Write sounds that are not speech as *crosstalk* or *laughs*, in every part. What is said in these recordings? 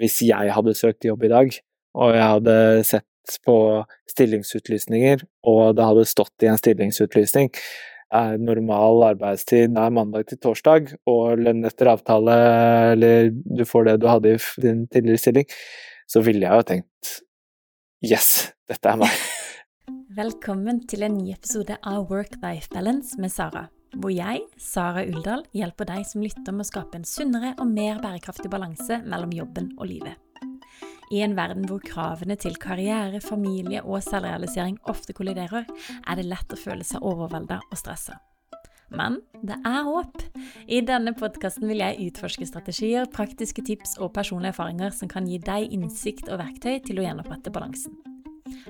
hvis jeg hadde søkt jobb i dag, og jeg hadde sett på stillingsutlysninger, og det hadde stått i en stillingsutlysning er normal arbeidstid er mandag til torsdag, og lønn etter avtale, eller du får det du hadde i din tidligere stilling, så ville jeg jo tenkt yes, dette er meg. *laughs* Velkommen til en ny episode av Work-Life Balance med Sara. Hvor jeg, Sara Uldal, hjelper deg som lytter med å skape en sunnere og mer bærekraftig balanse mellom jobben og livet. I en verden hvor kravene til karriere, familie og selvrealisering ofte kolliderer, er det lett å føle seg overvelda og stressa. Men det er håp! I denne podkasten vil jeg utforske strategier, praktiske tips og personlige erfaringer som kan gi deg innsikt og verktøy til å gjenopprette balansen.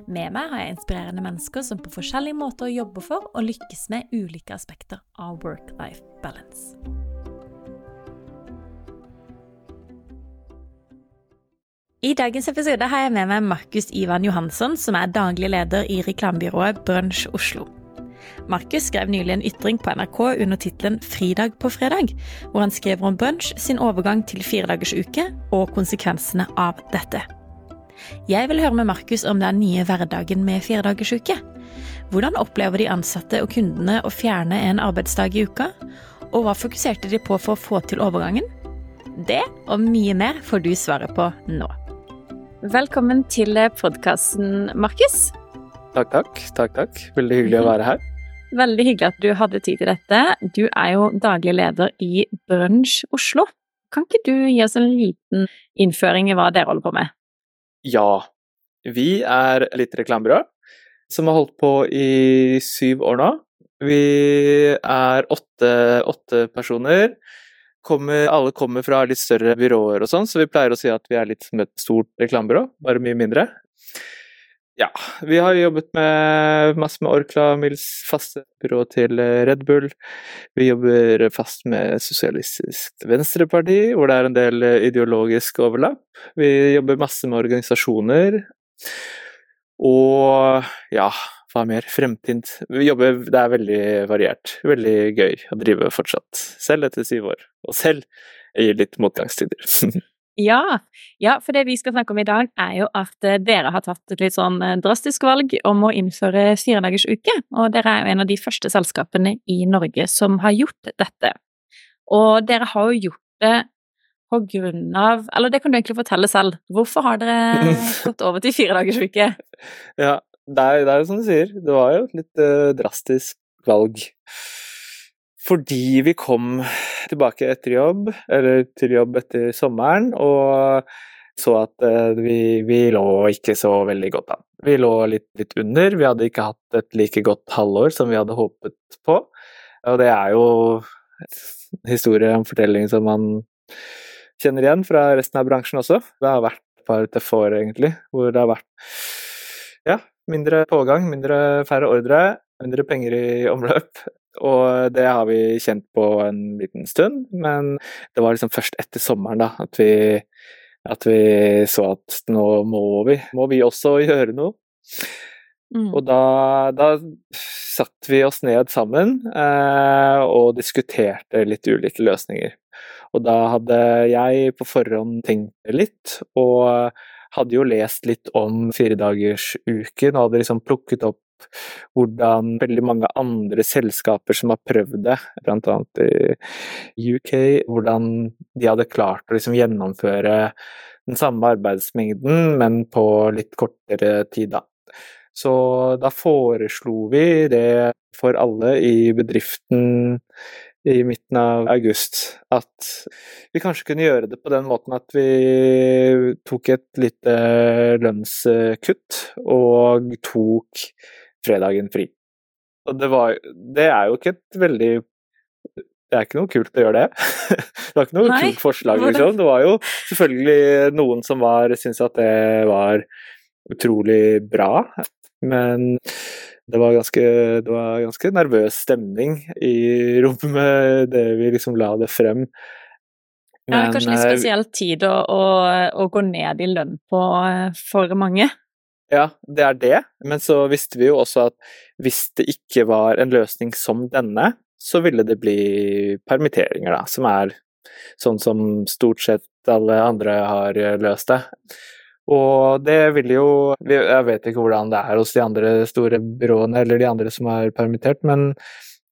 Med meg har jeg inspirerende mennesker som på forskjellige måter jobber for og lykkes med ulike aspekter av work-life balance. I dagens episode har jeg med meg Markus Ivan Johansson, som er daglig leder i reklamebyrået Brunch Oslo. Markus skrev nylig en ytring på NRK under tittelen 'Fridag på fredag', hvor han skriver om Brunch sin overgang til firedagersuke og konsekvensene av dette. Jeg vil høre med Markus om den nye hverdagen med firedagersuke. Hvordan opplever de ansatte og kundene å fjerne en arbeidsdag i uka? Og hva fokuserte de på for å få til overgangen? Det og mye mer får du svaret på nå. Velkommen til podkasten, Markus. Takk, takk. Takk, takk. Veldig hyggelig å være her. Veldig hyggelig at du hadde tid til dette. Du er jo daglig leder i Brunsj Oslo. Kan ikke du gi oss en liten innføring i hva dere holder på med? Ja. Vi er litt reklamebyrå som har holdt på i syv år nå. Vi er åtte, åtte personer kommer, alle kommer fra litt større byråer og sånn, så vi pleier å si at vi er litt som et stort reklamebyrå, bare mye mindre. Ja, vi har jobbet med masse med Orkla, Mills, faste byrå til Red Bull. Vi jobber fast med Sosialistisk Venstreparti, hvor det er en del ideologisk overlapp. Vi jobber masse med organisasjoner. Og ja, hva mer? Fremtid. Vi jobber, det er veldig variert. Veldig gøy å drive fortsatt, selv etter syv år. Og selv i litt motgangstider. *laughs* ja, ja, for det vi skal snakke om i dag, er jo at eh, dere har tatt et litt sånn eh, drastisk valg om å innføre firedagersuke. Og dere er jo en av de første selskapene i Norge som har gjort dette. Og dere har jo gjort det på grunn av Eller det kan du egentlig fortelle selv. Hvorfor har dere *laughs* gått over til firedagersuke? ja, det er, det er jo som du sier, det var jo et litt uh, drastisk valg. Fordi vi kom tilbake etter jobb, eller til jobb etter sommeren, og så at uh, vi, vi, lå ikke så veldig godt an. Vi lå litt, litt, under, vi hadde ikke hatt et like godt halvår som vi hadde håpet på. Og det er jo en historie om fortelling som man kjenner igjen fra resten av bransjen også. Det har vært et par tøffe år, egentlig, hvor det har vært ja, Mindre pågang, mindre færre ordre, mindre penger i omløp. Og det har vi kjent på en liten stund, men det var liksom først etter sommeren da, at vi, at vi så at nå må vi, må vi også gjøre noe. Mm. Og da, da satte vi oss ned sammen eh, og diskuterte litt ulike løsninger. Og da hadde jeg på forhånd tenkt litt, og hadde jo lest litt om firedagersuken og hadde liksom plukket opp hvordan veldig mange andre selskaper som har prøvd det, bl.a. i UK, hvordan de hadde klart å liksom gjennomføre den samme arbeidsmengden, men på litt kortere tid, da. Så da foreslo vi det for alle i bedriften i midten av august at vi kanskje kunne gjøre det på den måten at vi tok et lite lønnskutt og tok fredagen fri. Og det var Det er jo ikke et veldig det er ikke noe kult å gjøre det. *laughs* det var ikke noe Nei, kult forslag, liksom. Det var jo selvfølgelig noen som var syntes at det var utrolig bra, men det var, ganske, det var ganske nervøs stemning i rommet det vi liksom la det frem. Men, ja, kanskje litt eh, spesiell tid å, å, å, gå ned i lønn på eh, for mange? Ja, det er det, men så visste vi jo også at hvis det ikke var en løsning som denne, så ville det bli permitteringer, da, som er sånn som stort sett alle andre har løst det. Og det vil jo Jeg vet ikke hvordan det er hos de andre store byråene eller de andre som er permittert, men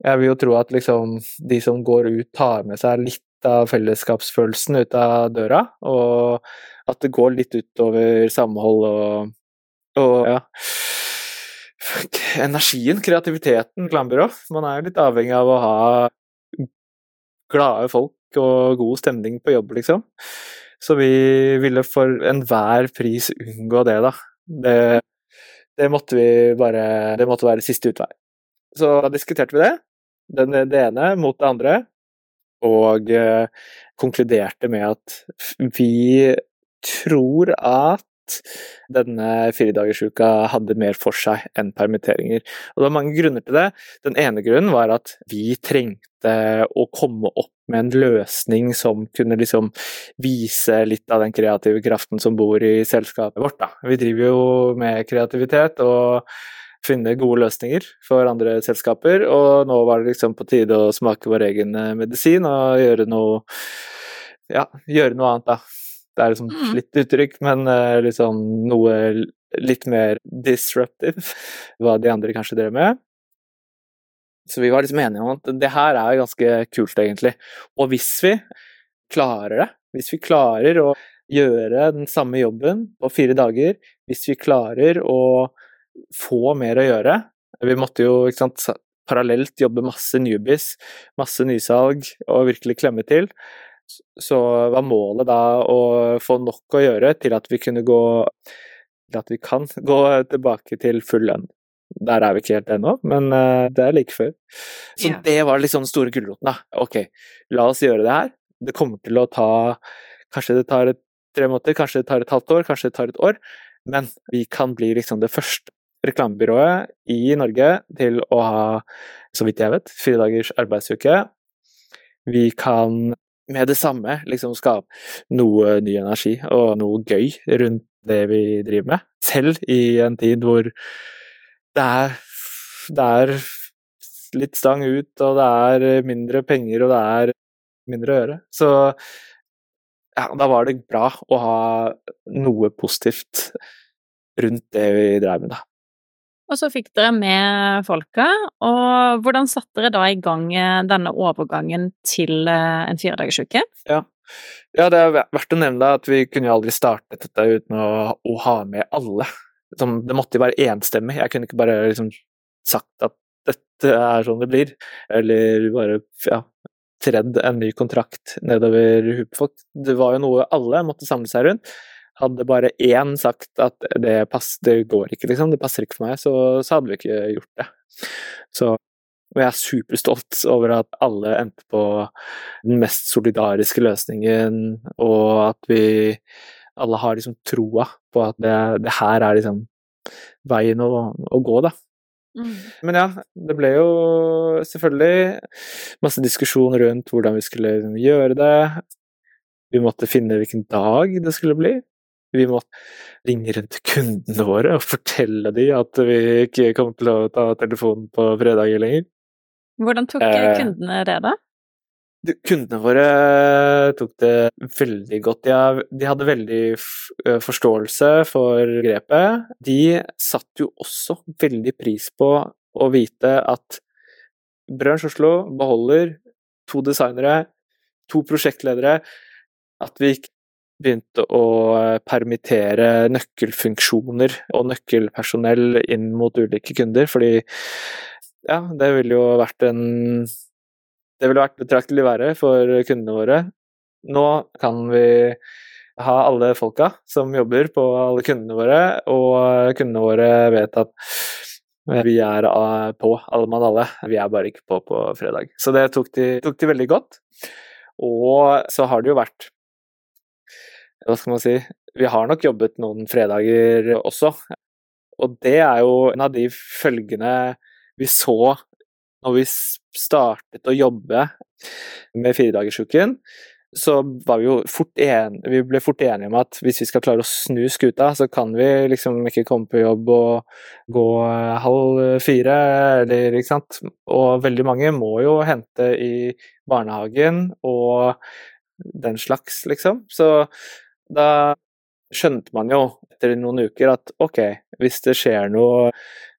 jeg vil jo tro at liksom de som går ut, tar med seg litt av fellesskapsfølelsen ut av døra, og at det går litt utover samhold og, og ja Energien, kreativiteten, reklamebyrå. Man er litt avhengig av å ha glade folk og god stemning på jobb, liksom. Så vi ville for enhver pris unngå det, da. Det, det måtte vi bare Det måtte være siste utvei. Så da diskuterte vi det. Den, det ene mot det andre. Og eh, konkluderte med at vi tror at denne firedagersuka hadde mer for seg enn permitteringer. Og det var mange grunner til det. Den ene grunnen var at vi trengte å komme opp med en løsning som kunne liksom vise litt av den kreative kraften som bor i selskapet vårt. Da. Vi driver jo med kreativitet og finner gode løsninger for andre selskaper, og nå var det liksom på tide å smake vår egen medisin og gjøre noe ja, gjøre noe annet, da. Det er liksom litt uttrykk, men uh, liksom noe litt mer disruptive, *laughs* hva de andre kanskje drev med. Så vi var liksom enige om at det her er ganske kult, egentlig. Og hvis vi klarer det, hvis vi klarer å gjøre den samme jobben på fire dager, hvis vi klarer å få mer å gjøre Vi måtte jo ikke sant, parallelt jobbe masse newbies, masse nysalg og virkelig klemme til så var målet da å få nok å gjøre til at vi kunne gå til at vi kan *laughs* gå tilbake til full lønn. Der er vi ikke helt ennå, men uh, det er like før. Så yeah. det var liksom den store gulroten, da. Ok, la oss gjøre det her. Det kommer til å ta Kanskje det tar tre måneder, kanskje det tar et halvt år, kanskje det tar et år, men vi kan bli liksom det første reklamebyrået i Norge til å ha, så vidt jeg vet, fire dagers arbeidsuke. Vi kan med det samme liksom skape noe ny energi og noe gøy rundt det vi driver med. Selv i en tid hvor det er, det er litt stang ut, og det er mindre penger, og det er mindre å gjøre. Så ja, da var det bra å ha noe positivt rundt det vi drev med, da. Og så fikk dere med folka, og hvordan satte dere da i gang eh, denne overgangen til eh, en firedagersuke? Ja. ja, det er verdt å nevne at vi kunne aldri startet dette uten å, å ha med alle. Det måtte jo være enstemmig, jeg kunne ikke bare liksom sagt at dette er sånn det blir, eller bare ja, tredd en ny kontrakt nedover huet på folk. Det var jo noe alle måtte samle seg rundt. Hadde bare én sagt at det, pass, det går ikke, liksom, det passer ikke for meg, så, så hadde vi ikke gjort det. Så og jeg er superstolt over at alle endte på den mest solidariske løsningen, og at vi alle har liksom troa på at det, det her er liksom veien å, å gå, da. Mm. Men ja, det ble jo selvfølgelig masse diskusjon rundt hvordan vi skulle liksom gjøre det. Vi måtte finne hvilken dag det skulle bli. Vi må ringe rundt til kundene våre og fortelle dem at vi ikke kommer til å ta telefonen på fredager lenger. Hvordan tok eh, kundene det, da? Kundene våre tok det veldig godt. De, de hadde veldig forståelse for grepet. De satte jo også veldig pris på å vite at Brunch Oslo beholder to designere, to prosjektledere, at vi ikke begynte å eh, permittere nøkkelfunksjoner og nøkkelpersonell inn mot ulike kunder, fordi ja, det ville jo vært en Det ville vært betraktelig verre for kundene våre. Nå kan vi ha alle folka som jobber på alle kundene våre, og kundene våre vet at vi er på, alle mann alle. Vi er bare ikke på på fredag. Så det tok de, tok de veldig godt. Og så har det jo vært hva skal man si Vi har nok jobbet noen fredager også. Og det er jo en av de følgene vi så når vi startet å jobbe med firedagersuken. Så var vi jo fort enige, vi ble fort enige om at hvis vi skal klare å snu skuta, så kan vi liksom ikke komme på jobb og gå halv fire, eller ikke sant. Og veldig mange må jo hente i barnehagen og den slags, liksom. Så da skjønte man jo etter noen uker at ok, hvis det skjer noe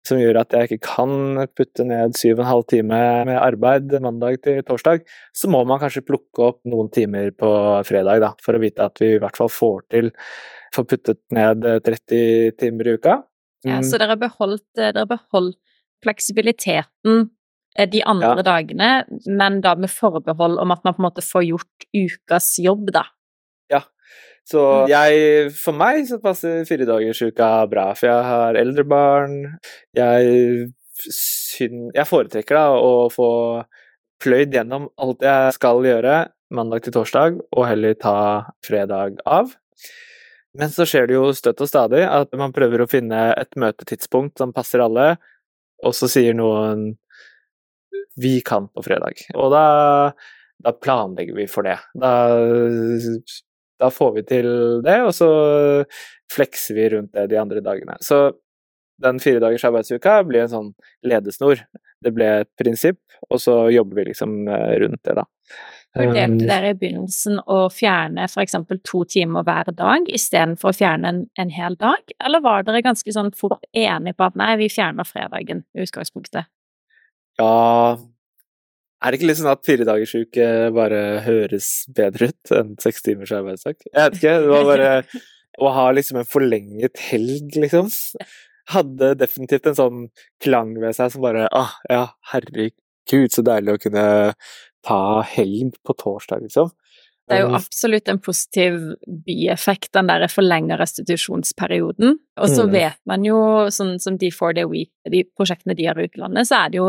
som gjør at jeg ikke kan putte ned syv og en halv time med arbeid mandag til torsdag, så må man kanskje plukke opp noen timer på fredag, da, for å vite at vi i hvert fall får til får puttet ned 30 timer i uka. Ja, så dere har beholdt, dere beholdt fleksibiliteten eh, de andre ja. dagene, men da med forbehold om at man på en måte får gjort ukas jobb, da. Så mm. jeg, for meg så passer firedagersuka bra, for jeg har eldre barn. Jeg, jeg foretrekker da å få pløyd gjennom alt jeg skal gjøre mandag til torsdag, og heller ta fredag av. Men så skjer det jo støtt og stadig at man prøver å finne et møtetidspunkt som passer alle, og så sier noen 'vi kan på fredag'. Og da, da planlegger vi for det. Da da får vi til det, og så flekser vi rundt det de andre dagene. Så den fire dagers arbeidsuka blir en sånn ledesnor. Det ble et prinsipp, og så jobber vi liksom eh, rundt det, da. Vurderte um, dere i begynnelsen å fjerne f.eks. to timer hver dag istedenfor å fjerne en, en, hel dag, eller var dere ganske sånn fort enige på at nei, vi fjerner fredagen i utgangspunktet? Ja, er det ikke litt sånn at firedagersuke bare høres bedre ut enn seks timers arbeidsdag? Jeg vet ikke, det var bare å ha liksom en forlenget helg, liksom. Hadde definitivt en sånn klang ved seg som bare ah, ja, herregud, så deilig å kunne ta helg på torsdag, liksom. Det er jo absolutt en positiv bieffekt, den der forlenga restitusjonsperioden. Og så mm. vet man jo, sånn som de Four Day Week, de prosjektene de har i utlandet, så er det jo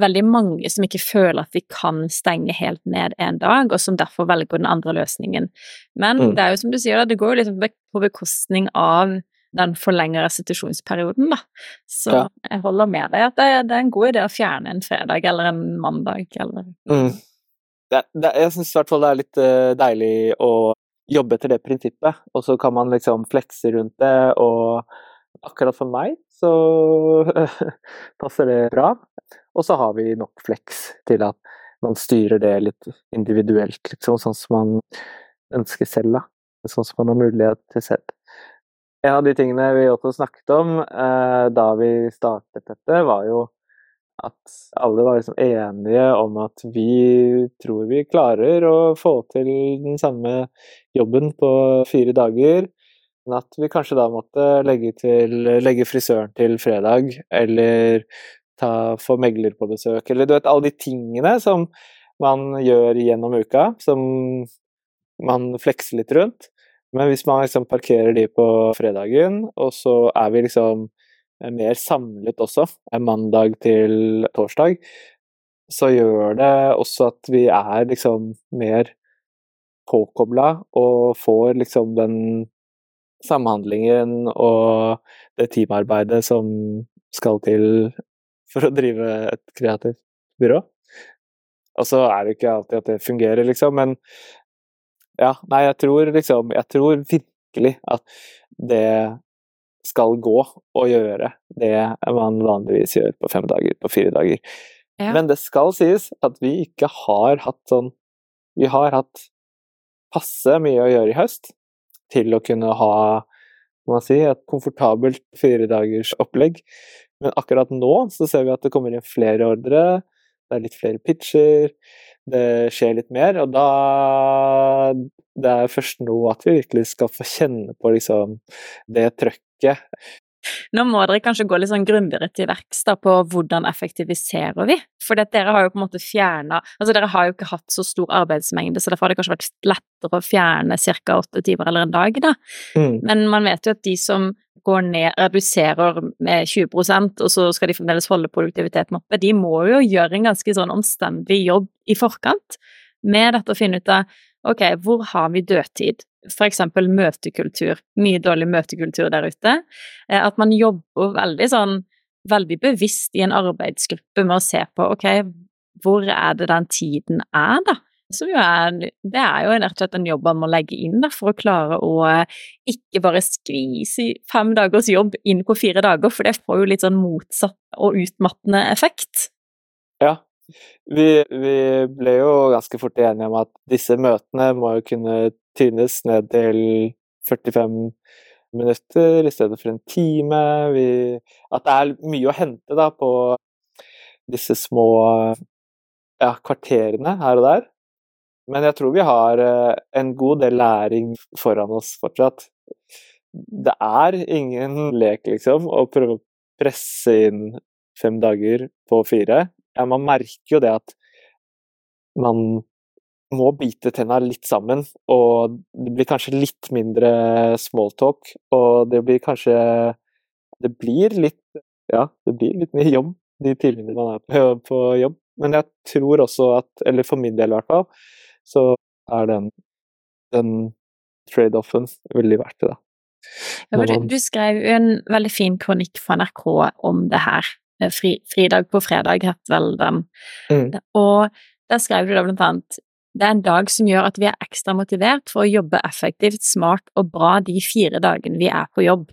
veldig mange som ikke føler at de kan stenge helt ned en dag, og som derfor velger den andre løsningen. Men mm. det er jo som du sier, det går jo liksom på bekostning av den forlenga restitusjonsperioden, da. Så ja. jeg holder med deg at det, det, er en god idé å fjerne en fredag eller en mandag eller mm. det, det, Jeg syns i hvert fall det er litt uh, deilig å jobbe etter det prinsippet, og så kan man liksom flekse rundt det, og akkurat for meg så *laughs* passer det bra. Og så har vi nok flex til at man styrer det litt individuelt, liksom, sånn som man ønsker selv, da. Sånn som man har mulighet til selv. En av de tingene vi også snakket om eh, da vi startet dette, var jo at alle var liksom enige om at vi tror vi klarer å få til den samme jobben på fire dager. Men at vi kanskje da måtte legge, til, legge frisøren til fredag, eller ta, få megler på besøk, eller du vet alle de tingene som man gjør gjennom uka, som man flekser litt rundt. Men hvis man liksom parkerer de på fredagen, og så er vi liksom mer samlet også, mandag til torsdag, så gjør det også at vi er liksom mer påkobla og får liksom den samhandlingen og det teamarbeidet som skal til for å drive et kreativt byrå. Og så er det ikke alltid at det fungerer, liksom, men ja, nei, jeg tror liksom Jeg tror virkelig at det skal gå å gjøre det man vanligvis gjør på fem dager, på fire dager. Ja. Men det skal sies at vi ikke har hatt sånn Vi har hatt passe mye å gjøre i høst til å kunne ha si, et komfortabelt firedagers opplegg. Men akkurat nå så ser vi at det kommer inn flere ordre, det er litt flere pitcher, det skjer litt mer, og da Det er først nå at vi virkelig skal få kjenne på liksom det trøkket. Nå må dere kanskje gå litt sånn grundigere til verks på hvordan effektiviserer vi? For dere har jo på en måte fjerna Altså dere har jo ikke hatt så stor arbeidsmengde, så derfor har det kanskje vært lettere å fjerne ca. åtte timer eller en dag, da. Mm. Men man vet jo at de som går ned, reduserer med 20% og så skal de fremdeles holde produktiviteten oppe, de må jo gjøre en ganske sånn omstendig jobb i forkant med dette å finne ut av ok, hvor har vi dødtid? Eksempel møtekultur, mye dårlig møtekultur der ute. Eh, at man jobber veldig sånn veldig bevisst i en arbeidsgruppe med å se på ok, hvor er det den tiden er, da? er Det er jo rett og slett en jobb man må legge inn da, for å klare å eh, ikke bare skvise fem dagers jobb inn på fire dager, for det får jo litt sånn motsatt og utmattende effekt. Ja, Vi, vi, ble jo ganske fort enige om at disse møtene må jo kunne tynes ned til 45 minutter i stedet for en time. Vi, at det er mye å hente da på disse små ja, kvarterene her og der. Men jeg tror vi har eh, en god del læring foran oss fortsatt. Det er ingen lek, liksom, å prøve å presse inn fem dager på fire. Ja, man merker jo det at man må bite tenna litt sammen, og det blir kanskje litt mindre smalltalk, og det blir kanskje Det blir litt Ja, det blir litt mye jobb de timene man er på jobb. Men jeg tror også at, eller for min del i hvert fall, så er den, den trade-offen veldig verdt det. Ja, du, du, skrev jo en veldig fin kronikk for NRK om det her. Fri, fridag på fredag het vel den. Mm. Og der skrev du da blant annet det er en dag som gjør at vi er ekstra motivert for å jobbe effektivt, smart og bra de fire dagene vi er på jobb.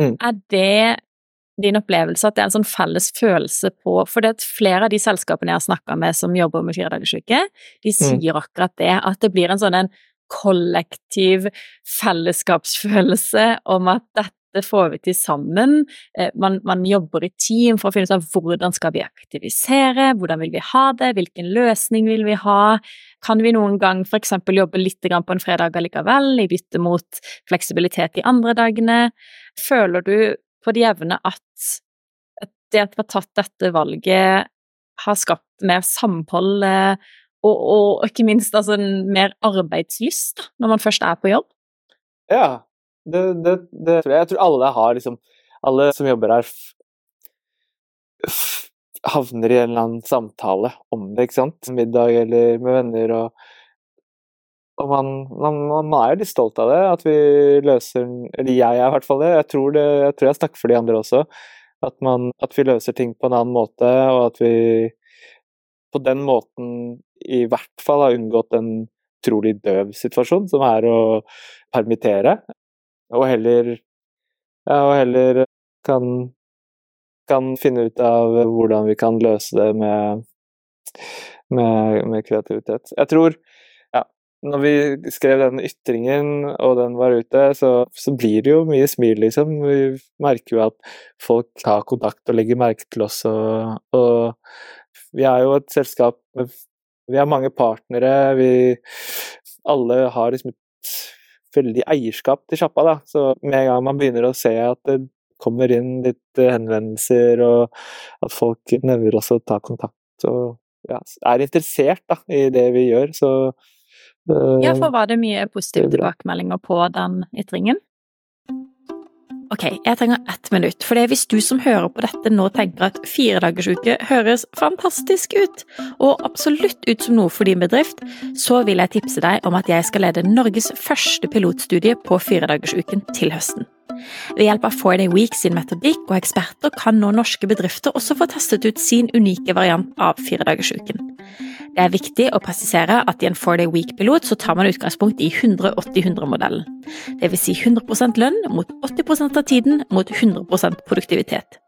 Mm. Er det din opplevelse at det er en sånn felles følelse på For det at flere av de selskapene jeg har snakka med som jobber med firedagersuke, de mm. sier mm. akkurat det, at det blir en sånn en kollektiv fellesskapsfølelse om at dette får vi til sammen. Eh, man, man, jobber i team for å finne ut av hvordan skal vi aktivisere, hvordan vil vi ha det, hvilken løsning vil vi ha. Kan vi noen gang f.eks. jobbe litt på en fredag allikevel, i bytte mot fleksibilitet de andre dagene? Føler du på det jevne at det at vi har tatt dette valget, har skapt mer samhold og, og, ikke minst altså, mer arbeidslyst når man først er på jobb? Ja, det, det, det tror jeg. Jeg tror alle har liksom Alle som jobber her, havner i en eller annen samtale om det, ikke sant? Middag eller med venner og og man, man, man, er litt stolt av det, at vi løser Eller jeg er i hvert fall det. Jeg tror, det, jeg, tror jeg snakker for de andre også. At, man, at, vi løser ting på en annen måte, og at vi på den måten i hvert fall har unngått en utrolig døv situasjon, som er å permittere. Og heller Ja, og heller kan, kan finne ut av hvordan vi kan løse det med, med, med kreativitet. Jeg tror når vi skrev den ytringen, og den var ute, så, så, blir det jo mye smil, liksom. Vi merker jo at folk tar kontakt og legger merke til oss, og, og vi er jo et selskap Vi har mange partnere, vi alle har liksom et veldig eierskap til sjappa, da. Så med en gang man begynner å se at det kommer inn litt henvendelser, og at folk nevner også å ta kontakt og ja, er interessert da, i det vi gjør, så ja, for var det mye positive tilbakemeldinger på den ytringen? Ok, jeg trenger ett minutt, for hvis du som hører på dette nå tenker at firedagersuke høres fantastisk ut, og absolutt ut som noe for din bedrift, så vil jeg tipse deg om at jeg skal lede Norges første pilotstudie på firedagersuken til høsten. Ved hjelp av Four Day Week sin metodikk og eksperter kan nå norske bedrifter også få testet ut sin unike variant av firedagersuken. Det er viktig å presisere at i en four day week-pilot så tar man utgangspunkt i 180-100-modellen. Det vil si 100% lønn mot 80% av tiden mot 100% produktivitet.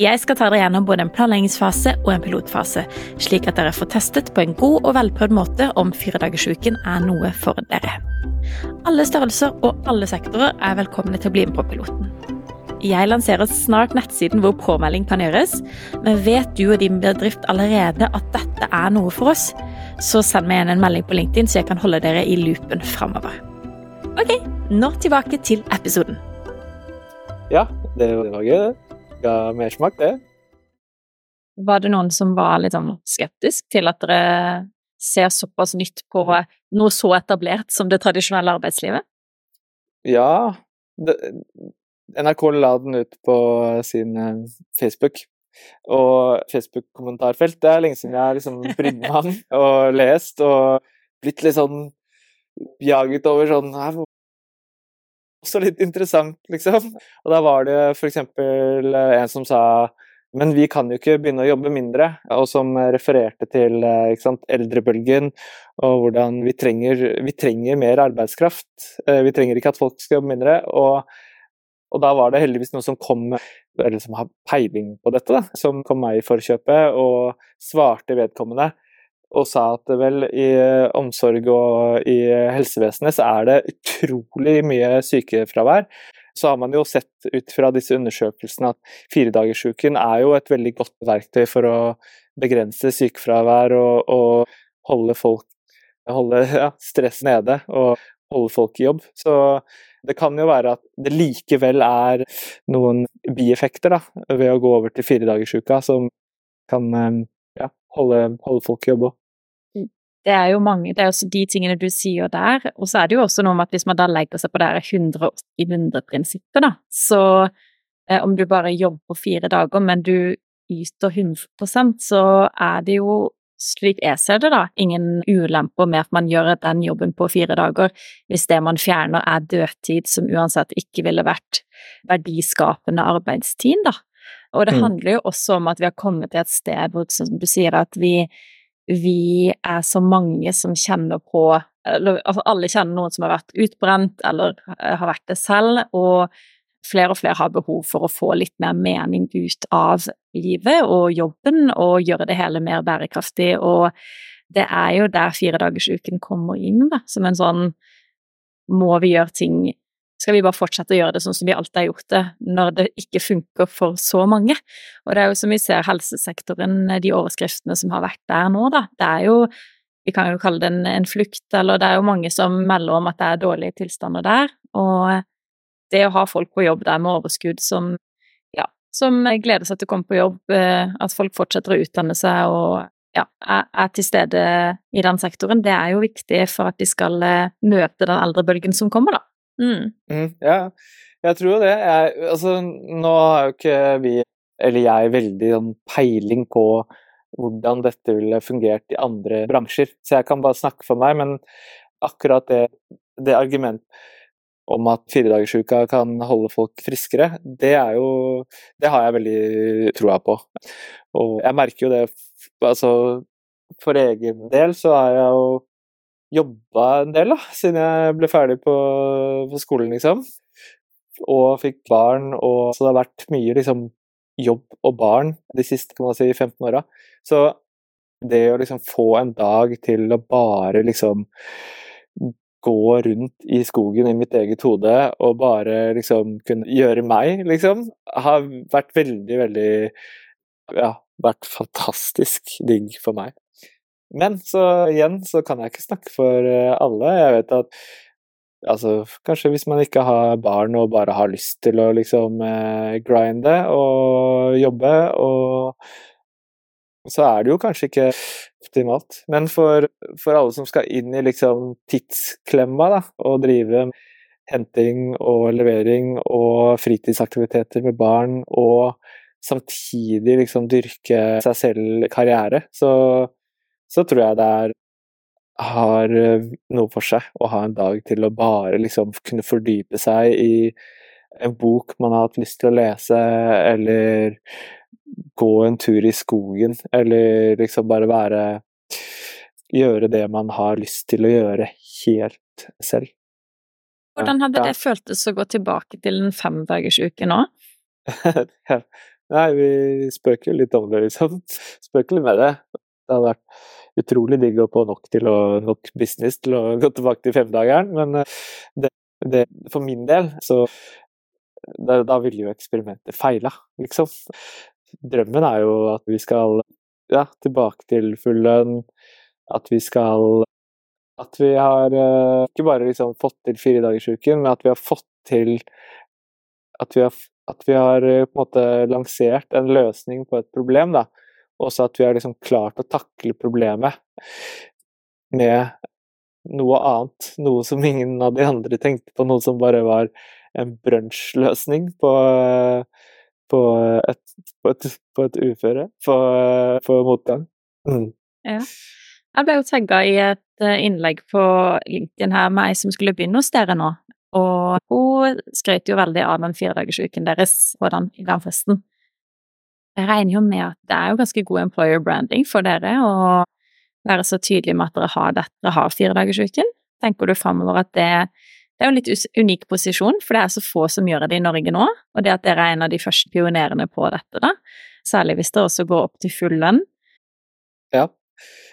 Jeg skal ta dere gjennom både en planleggingsfase og en pilotfase, slik at dere får testet på en god og velprøvd måte om firedagersuken er noe for dere. Alle størrelser og alle sektorer er velkomne til å bli med på piloten. Jeg lanserer snart nettsiden hvor påmelding kan gjøres, men vet du og din bedrift allerede at dette er noe for oss, så send meg igjen en melding på LinkedIn så jeg kan holde dere i loopen framover. Ok, nå tilbake til episoden. Ja, det var gøy ga mersmak, det. Var det noen som var litt sånn skeptisk til at dere ser såpass nytt på noe så etablert som det tradisjonelle arbeidslivet? Ja. Det, NRK la den ut på sin eh, Facebook. Og Facebook-kommentarfelt Det er lenge siden jeg har liksom brydd meg om *laughs* og lest og blitt litt sånn jaget over sånn også litt interessant, liksom. Og da var det eksempel eh, en som sa men vi kan jo ikke begynne å jobbe mindre, og som refererte til eh, sant, eldrebølgen og hvordan vi trenger, vi trenger, mer arbeidskraft. Eh, vi trenger ikke at folk skal jobbe mindre. Og, og, da var det heldigvis noen som kom eller som har peiling på dette, da, som kom meg i forkjøpet og svarte vedkommende og sa at vel, i omsorg og i helsevesenet så er det utrolig mye sykefravær. Så har man jo sett ut fra disse undersøkelsene at firedagersuken er jo et veldig godt verktøy for å begrense sykefravær og, og holde folk holde ja, stress nede og holde folk i jobb. Så det kan jo være at det likevel er noen bieffekter da, ved å gå over til firedagersuka som kan eh, ja, holde, holde folk i jobb òg. Det er jo mange, det er også de tingene du sier der, og så er det jo også noe med at hvis man da legger seg på det 180-100-prinsippet, da, så eh, om du bare jobber fire dager, men du yter 100 så er det jo slik jeg ser det, da, ingen ulemper med at man gjør den jobben på fire dager, hvis det man fjerner er dødtid som uansett ikke ville vært verdiskapende arbeidstid, da. Og det mm. handler jo også om at vi har kommet til et sted hvor, som du sier, at vi, vi er så mange som kjenner på eller, altså Alle kjenner noen som har vært utbrent eller har vært det selv, og flere og flere har behov for å få litt mer mening ut av livet og jobben, og gjøre det hele mer bærekraftig. Og det er jo der firedagersuken kommer inn, da, som en sånn Må vi gjøre ting Skal vi bare fortsette å gjøre det sånn som vi alltid har gjort det, når det ikke funker for så mange? Og det er jo som vi ser helsesektoren, de overskriftene som har vært der nå, da. Det er jo vi kan jo kalle det en, en flukt, eller det er jo mange som melder om at det er dårlige tilstander der. Og det å ha folk på jobb der med overskudd som, ja, som gleder seg til å komme på jobb, eh, at folk fortsetter å utdanne seg og ja, er, til stede i den sektoren, det er jo viktig for at de skal eh, møte den eldrebølgen som kommer, da. Mm. Mm, ja, jeg tror jo det. Jeg, altså, nå har jo ikke vi, eller jeg, veldig sånn peiling på hvordan dette ville fungert i andre bransjer, så jeg kan bare snakke for meg, men akkurat det, det argumentet om at firedagersuka kan holde folk friskere, det er jo Det har jeg veldig troa på. Og jeg merker jo det Altså, for egen del så er jeg jo jobba en del, da, siden jeg ble ferdig på, på skolen, liksom. Og fikk barn, og så det har vært mye liksom jobb og barn de siste kan man si, 15 åra. Så det å liksom få en dag til å bare liksom gå rundt i skogen i mitt eget hode og bare liksom kunne gjøre meg, liksom, har vært veldig, veldig Ja, vært fantastisk digg for meg. Men så igjen så kan jeg ikke snakke for eh, alle. Jeg vet at Altså, kanskje hvis man ikke har barn og bare har lyst til å liksom eh, grinde og jobbe og så er det jo kanskje ikke optimalt. Men for, for alle som skal inn i liksom tidsklemma, da, og drive henting og levering og fritidsaktiviteter med barn, og samtidig liksom dyrke seg selv karriere, så, så tror jeg det er har noe for seg å ha en dag til å bare liksom kunne fordype seg i en bok man har hatt lyst til å lese, eller gå en tur i skogen, eller liksom bare være Gjøre det man har lyst til å gjøre helt selv. Hvordan hadde det føltes å gå tilbake til en femdagersuke nå? *laughs* Nei, vi spøker jo litt om det, liksom. Spøker litt med det. Det hadde vært utrolig digg å få nok til å, nok business til å gå tilbake til femdageren, men eh, det, det, for min del så da, da ville jo eksperimentet feila, liksom drømmen er jo at vi skal ja, tilbake til full lønn. At vi skal At vi har uh, ikke bare liksom fått til firedagersuken, men at vi har fått til At vi har, at vi har uh, på en måte lansert en løsning på et problem, da. Også at vi har liksom klart å takle problemet med noe annet. Noe som ingen av de andre tenkte på, noe som bare var en brunsjløsning på på på på et uføre, på, motgang. Mm. Ja. Jeg ble jo tagga i et eh, innlegg på LinkedIn her med ei som skulle begynne hos dere nå, og hun skrøt jo veldig av den firedagersuken deres på den, den festen. Jeg regner jo med at det er jo ganske god employer branding for dere å være så tydelig med at dere har dette, dere har firedagersuken. Tenker du framover at det, Det er jo en litt unik posisjon, for det er så få som gjør det i Norge nå. Og det at dere er en av de første pionerene på dette, da. Særlig hvis det også går opp til full lønn. Ja.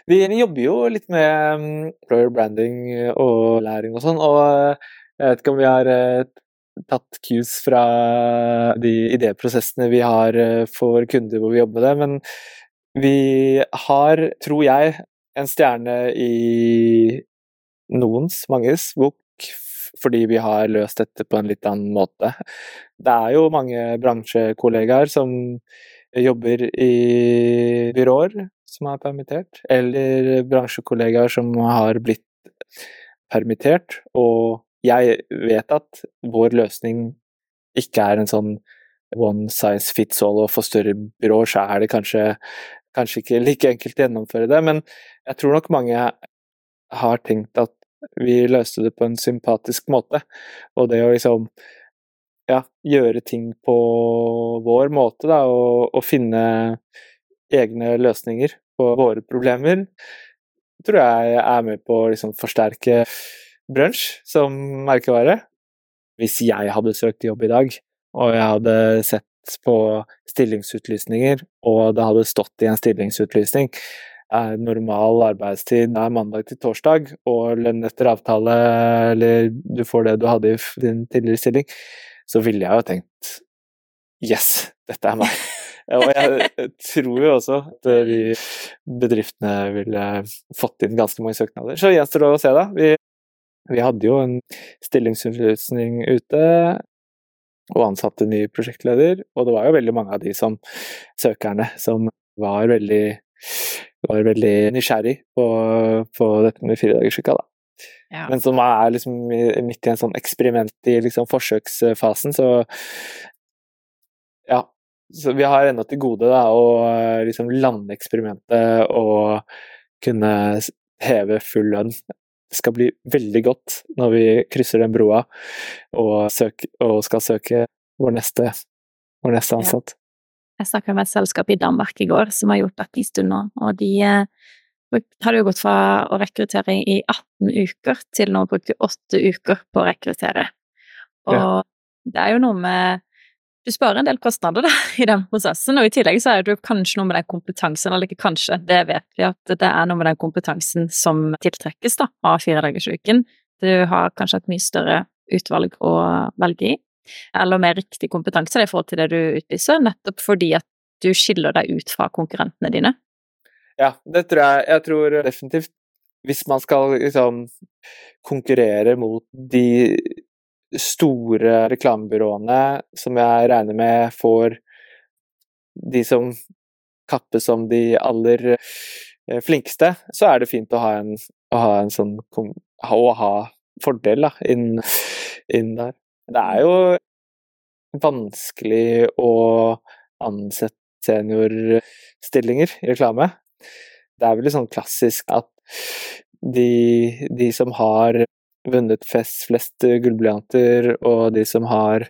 Vi jobber jo litt med mm, employer branding og læring og sånn, og jeg vet ikke om vi har eh, tatt cues fra de idéprosessene vi har eh, for kunder hvor vi jobber med det, men vi har, tror jeg, en stjerne i noens, manges, bok fordi vi har løst dette på en litt annen måte. Det er jo mange bransjekollegaer som jobber i byråer som er permittert, eller bransjekollegaer som har blitt permittert, og jeg vet at vår løsning ikke er en sånn one size fits all, og for større byråer så er det kanskje, kanskje ikke like enkelt å gjennomføre det, men jeg tror nok mange har tenkt at vi løste det på en sympatisk måte, og det å liksom ja, gjøre ting på vår måte, da, og, og finne egne løsninger på våre problemer, tror jeg er med på å liksom forsterke brunsj som merkevare. Hvis jeg hadde søkt jobb i dag, og jeg hadde sett på stillingsutlysninger, og det hadde stått i en stillingsutlysning er normal arbeidstid er mandag til torsdag, og lønn etter avtale, eller du får det du hadde i din tidligere stilling, så ville jeg jo tenkt Yes, dette er meg. Og jeg tror jo også at de bedriftene ville fått inn ganske mange søknader. Så gjenstår det å se, da. Vi, vi hadde jo en stillingsutlysning ute, og ansatte ny prosjektleder, og det var jo veldig mange av de som søkerne som var veldig, var veldig nysgjerrig på, på dette med firedagersuka, da. Ja. Men som er liksom midt i en sånn eksperiment i liksom forsøksfasen, så ja, så vi har ennå til gode da, å liksom lande eksperimentet og kunne heve full lønn. Det skal bli veldig godt når vi krysser den broa og, søk, og skal søke vår neste, vår neste ansatt. Ja. Jeg snakka med et selskap i Danmark i går som har gjort dette en stund nå, og de eh, hadde jo gått fra å rekruttere i 18 uker til nå å bruke 8 uker på å rekruttere. Og ja. det er jo noe med du sparer en del kostnader da, *laughs* i den prosessen, og i tillegg så er det kanskje noe med den kompetansen, eller ikke kanskje, det vet vi at det er noe med den kompetansen som tiltrekkes da, av firedagersuken. Du har kanskje et mye større utvalg å velge i, eller mer riktig kompetanse i forhold til det du utlyser, nettopp fordi at du skiller deg ut fra konkurrentene dine. Ja, det tror jeg. Jeg tror definitivt hvis man skal liksom konkurrere mot de store reklamebyråene som jeg regner med får de som kappes som de aller eh, flinkeste, så er det fint å ha en, å ha en sånn Å ha fordel da, inn, inn der. Det er jo vanskelig å ansette seniorstillinger i reklame. Det er vel litt sånn klassisk at de, de som har vunnet flest, flest eh, gullblyanter, og de som har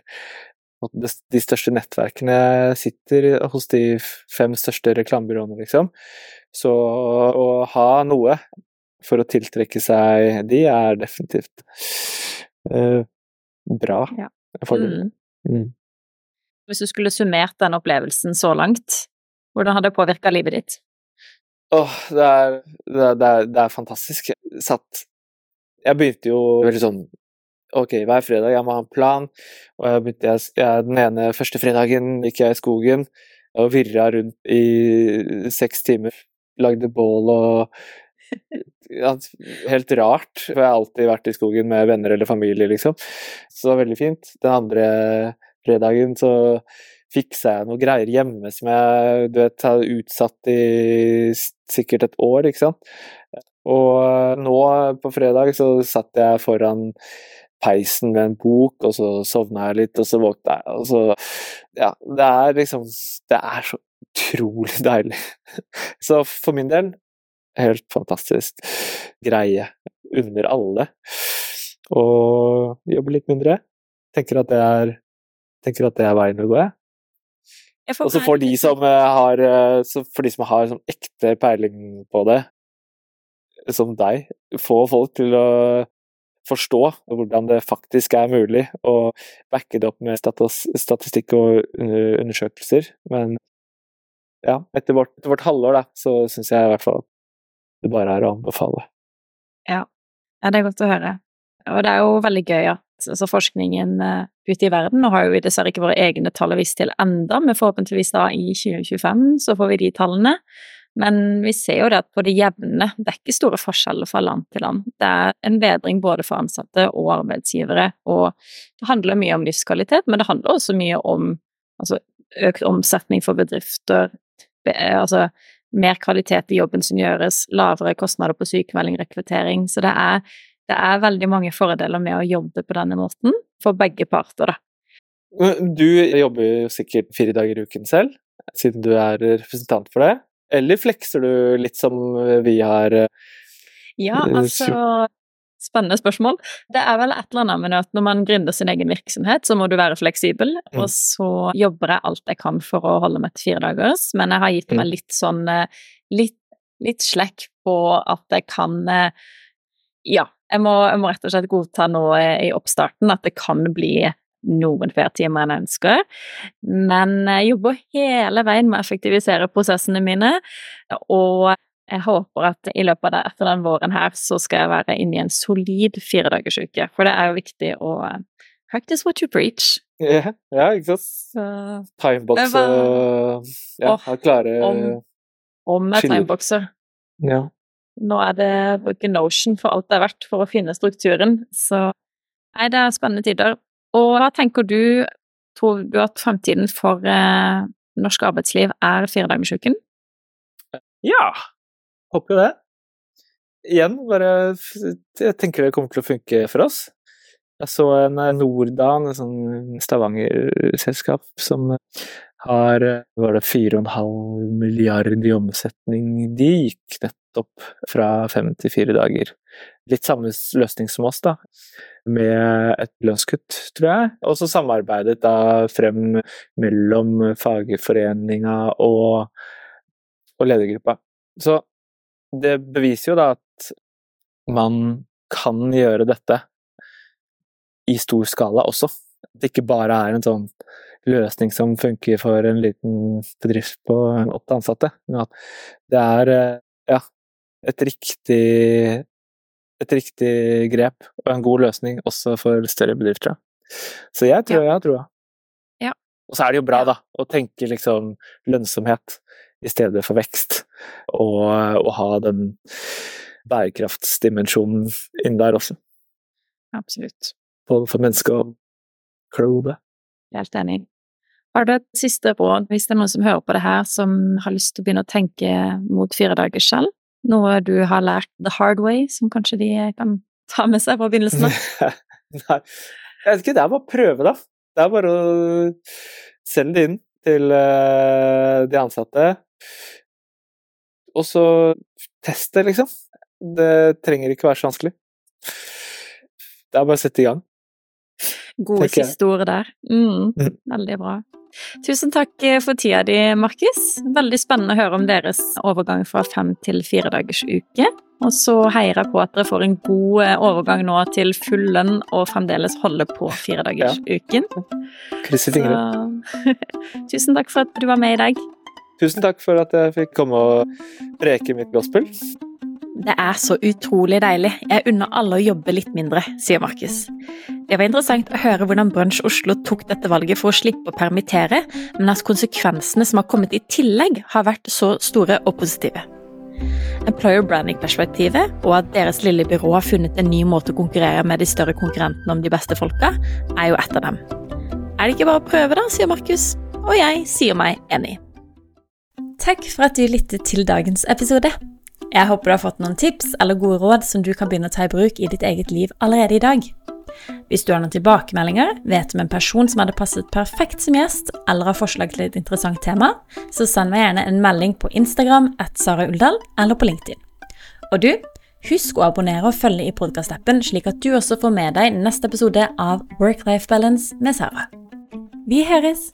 de største nettverkene sitter hos de fem største reklamebyråene, liksom. Så å ha noe for å tiltrekke seg de, er definitivt eh, bra. Ja. Mm. Mm. Hvis du skulle summert den opplevelsen så langt, hvordan hadde det påvirka livet ditt? Åh, oh, det, det, det, det er fantastisk. Satt jeg begynte jo veldig sånn Ok, hver fredag jeg må ha en plan, og jeg begynte jeg, den ene første fredagen gikk jeg i skogen og virra rundt i seks timer. Lagde bål og ja, Helt rart, for jeg har alltid vært i skogen med venner eller familie, liksom. Så det var veldig fint. Den andre fredagen så fiksa jeg noe greier hjemme som jeg du vet, har utsatt i sikkert et år, ikke sant. Og eh, nå på fredag så satt jeg foran peisen med en bok, og så sovna jeg litt, og så våkna jeg, og så Ja, det er liksom Det er så utrolig *laughs* deilig. Så for min del helt fantastisk greie under alle. Og jobbe litt mindre. Tenker at det er tenker at det er veien å gå, jeg. Og så for de som eh, har, eh, for de som har sånn ekte peiling på det, som deg, få folk til å forstå hvordan det faktisk er mulig, og backe det opp med statistikk og undersøkelser. Men ja, etter vårt, etter vårt halvår, da, så syns jeg i hvert fall at det bare er å anbefale. Ja. ja, det er godt å høre. Og det er jo veldig gøy at altså forskningen uh, ute i verden Nå har jo vi dessverre ikke våre egne tall å vise til enda, men forhåpentligvis da i 2025 så får vi de tallene. Men vi ser jo det at på det jevne, det er ikke store forskjeller fra land til land. Det er en bedring både for ansatte og arbeidsgivere, og det handler mye om livskvalitet, men det handler også mye om altså, økt omsetning for bedrifter, altså mer kvalitet i jobben som gjøres, lavere kostnader på sykemelding, rekruttering. Så det er, det er veldig mange fordeler med å jobbe på denne måten, for begge parter, da. Du jobber jo sikkert fire dager i uken selv, siden du er representant for det. Eller flekser du litt som vi har eh, Ja, altså Spennende spørsmål. Det er vel et eller annet med at når man gründer sin egen virksomhet, så må du være fleksibel, mm. og så jobber jeg alt jeg kan for å holde meg til fire dagers, men jeg har gitt meg mm. litt sånn eh, litt, litt slekk på at jeg kan eh, Ja, jeg må, jeg må rett og slett godta nå i oppstarten at det kan bli noen flere timer enn jeg ønsker, men jeg jobber hele veien med å effektivisere prosessene mine, og jeg håper at i løpet av det, etter den våren her, så skal jeg være inne i en solid firedagersuke, for det er jo viktig å eh, practice what you preach. Ja, ja ikke sant. Timebox ja, klare Om, om jeg timeboxer. Ja. Nå er det bruke Notion for alt det er verdt for å finne strukturen, så nei, det er spennende tider. Og hva tenker du, tror du at fremtiden for eh, norsk arbeidsliv er firedagersuken? Ja, håper jo det. Igjen, bare Jeg tenker det kommer til å funke for oss. Jeg så en eh, Nordan, et sånn Stavanger-selskap, som har var det 4,5 milliard i omsetning. De gikk nettopp fra fem til fire dager. Litt samme løsning som oss, da, med et lønnskutt, tror jeg. Og så samarbeidet da frem mellom fagforeninga og, og ledergruppa. Så det beviser jo da at man kan gjøre dette i stor skala også. At det ikke bare er en sånn løsning som funker for en liten bedrift på åtte ansatte, men at det er eh, ja, et riktig, et riktig grep og en god løsning også for større bedrifter. Så jeg tror ja. jeg har troa. Ja. Og så er det jo bra, da, å tenke liksom lønnsomhet i stedet for vekst, og, og ha den bærekraftsdimensjonen inn der også. Absolutt. Både for menneske og klode. Helt enig. Har du et siste råd hvis det er noen som hører på det her, som har lyst til å begynne å tenke mot fire dager selv? Noe du har lært the hard way, som kanskje de kan ta med seg fra begynnelsen av? *laughs* Nei, jeg vet ikke. Det er bare å prøve, da. Det er bare å sende det inn til uh, de ansatte. Og så teste, liksom. Det trenger ikke være så vanskelig. Det er bare å sette i gang. Gode siste ord der. Mm, mm. Veldig bra. Tusen takk eh, for tida di, Markus. Veldig spennende å høre om deres overgang fra fem til fire dagers uke. Og så heier jeg på at dere får en god eh, overgang nå til full lønn og fremdeles holde på firedagersuken. Ja. Krysser fingre. *laughs* Tusen takk for at du var med i dag. Tusen takk for at jeg fikk komme og preke mitt gospel. Det er så utrolig deilig. Jeg unner alle å jobbe litt mindre, sier Markus. Det var interessant å høre hvordan Brunch Oslo tok dette valget for å slippe å permittere, men at konsekvensene som har kommet i tillegg, har vært så store og positive. Employer branding-perspektivet, og at deres lille byrå har funnet en ny måte å konkurrere med de større konkurrentene om de beste folka, er jo et av dem. Er det ikke bare å prøve, da, sier Markus. Og jeg sier meg enig. Takk for at du lyttet til dagens episode. Jeg håper du har fått noen tips eller gode råd som du kan begynne å ta i bruk i ditt eget liv allerede i dag. Hvis du har noen tilbakemeldinger, vet om en person som hadde passet perfekt som gjest, eller har forslag til et interessant tema, så send meg gjerne en melding på Instagram at Sara Uldal eller på LinkedIn. Og du, husk å abonnere og følge i podkastappen, slik at du også får med deg neste episode av Work-Life Balance med Sara. Vi høres!